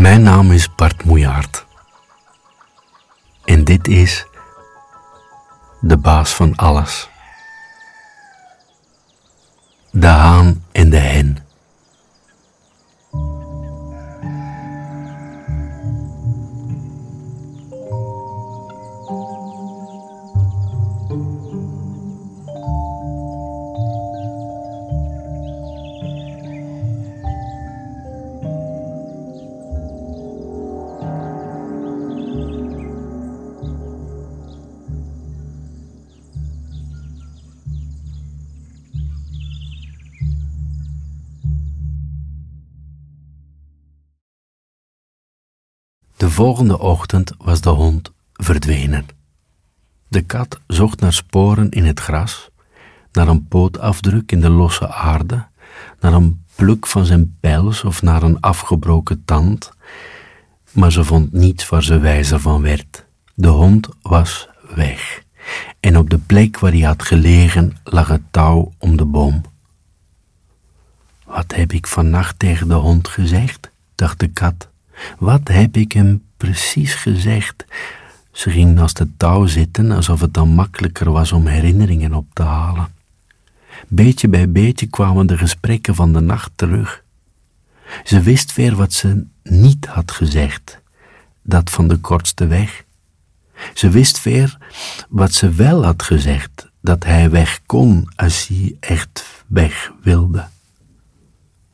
Mijn naam is Bart Moejaard. En dit is de baas van alles. De haan en de hen. De volgende ochtend was de hond verdwenen. De kat zocht naar sporen in het gras, naar een pootafdruk in de losse aarde, naar een pluk van zijn pels of naar een afgebroken tand, maar ze vond niets waar ze wijzer van werd. De hond was weg, en op de plek waar hij had gelegen lag het touw om de boom. Wat heb ik vannacht tegen de hond gezegd? dacht de kat. Wat heb ik hem precies gezegd? Ze ging naast het touw zitten alsof het dan makkelijker was om herinneringen op te halen. Beetje bij beetje kwamen de gesprekken van de nacht terug. Ze wist weer wat ze niet had gezegd, dat van de kortste weg. Ze wist weer wat ze wel had gezegd, dat hij weg kon als hij echt weg wilde.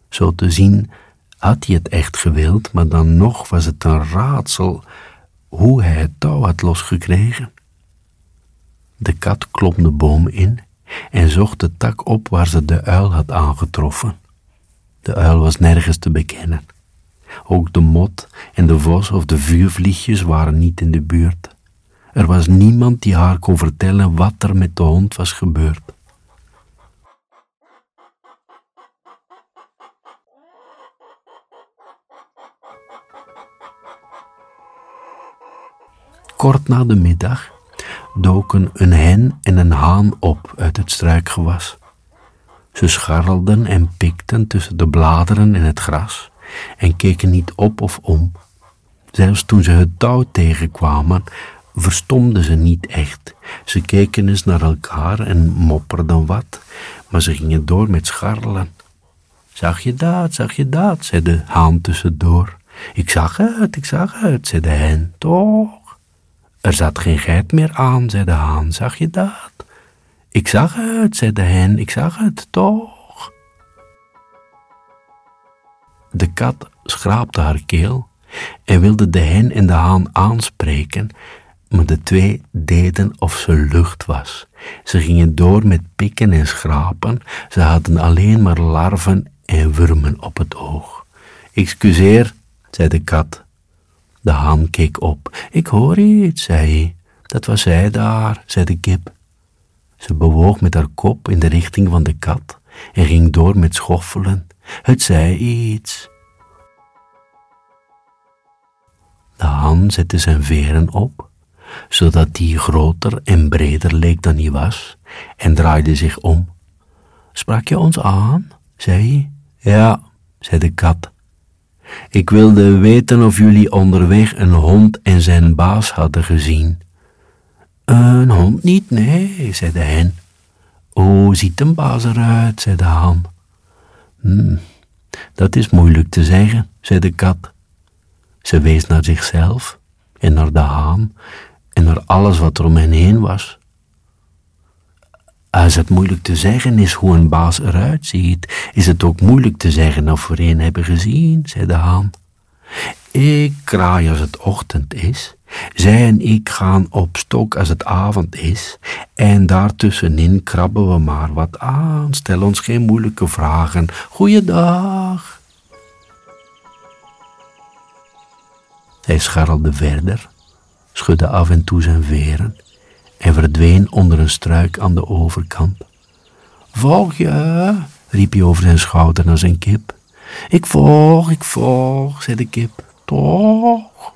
Zo te zien had hij het echt gewild, maar dan nog was het een raadsel hoe hij het touw had losgekregen. De kat klom de boom in en zocht de tak op waar ze de uil had aangetroffen. De uil was nergens te bekennen. Ook de mot en de vos of de vuurvliegjes waren niet in de buurt. Er was niemand die haar kon vertellen wat er met de hond was gebeurd. Kort na de middag doken een hen en een haan op uit het struikgewas. Ze scharrelden en pikten tussen de bladeren en het gras en keken niet op of om. Zelfs toen ze het touw tegenkwamen, verstomden ze niet echt. Ze keken eens naar elkaar en mopperden wat, maar ze gingen door met scharrelen. Zag je dat, zag je dat, zei de haan tussendoor. Ik zag het, ik zag het, zei de hen. Toch? Er zat geen geit meer aan, zei de haan. Zag je dat? Ik zag het, zei de hen. Ik zag het, toch? De kat schraapte haar keel en wilde de hen en de haan aanspreken, maar de twee deden of ze lucht was. Ze gingen door met pikken en schrapen. Ze hadden alleen maar larven en wurmen op het oog. Excuseer, zei de kat. De haan keek op. Ik hoor iets, zei hij. Dat was zij daar, zei de kip. Ze bewoog met haar kop in de richting van de kat en ging door met schoffelen. Het zei iets. De haan zette zijn veren op, zodat die groter en breder leek dan hij was, en draaide zich om. Sprak je ons aan? zei hij. Ja, zei de kat. Ik wilde weten of jullie onderweg een hond en zijn baas hadden gezien. Een hond niet, nee, zei de hen. Hoe ziet een baas eruit, zei de haan. Hm, dat is moeilijk te zeggen, zei de kat. Ze wees naar zichzelf en naar de haan en naar alles wat er om hen heen was. Als het moeilijk te zeggen is hoe een baas eruit ziet, is het ook moeilijk te zeggen of we een hebben gezien, zei de haan. Ik kraai als het ochtend is, zij en ik gaan op stok als het avond is, en daartussenin krabben we maar wat aan, stel ons geen moeilijke vragen. Goeiedag. Hij scharrelde verder, schudde af en toe zijn veren en verdween onder een struik aan de overkant. Volg je? riep hij over zijn schouder naar zijn kip. Ik volg, ik volg, zei de kip. Toch?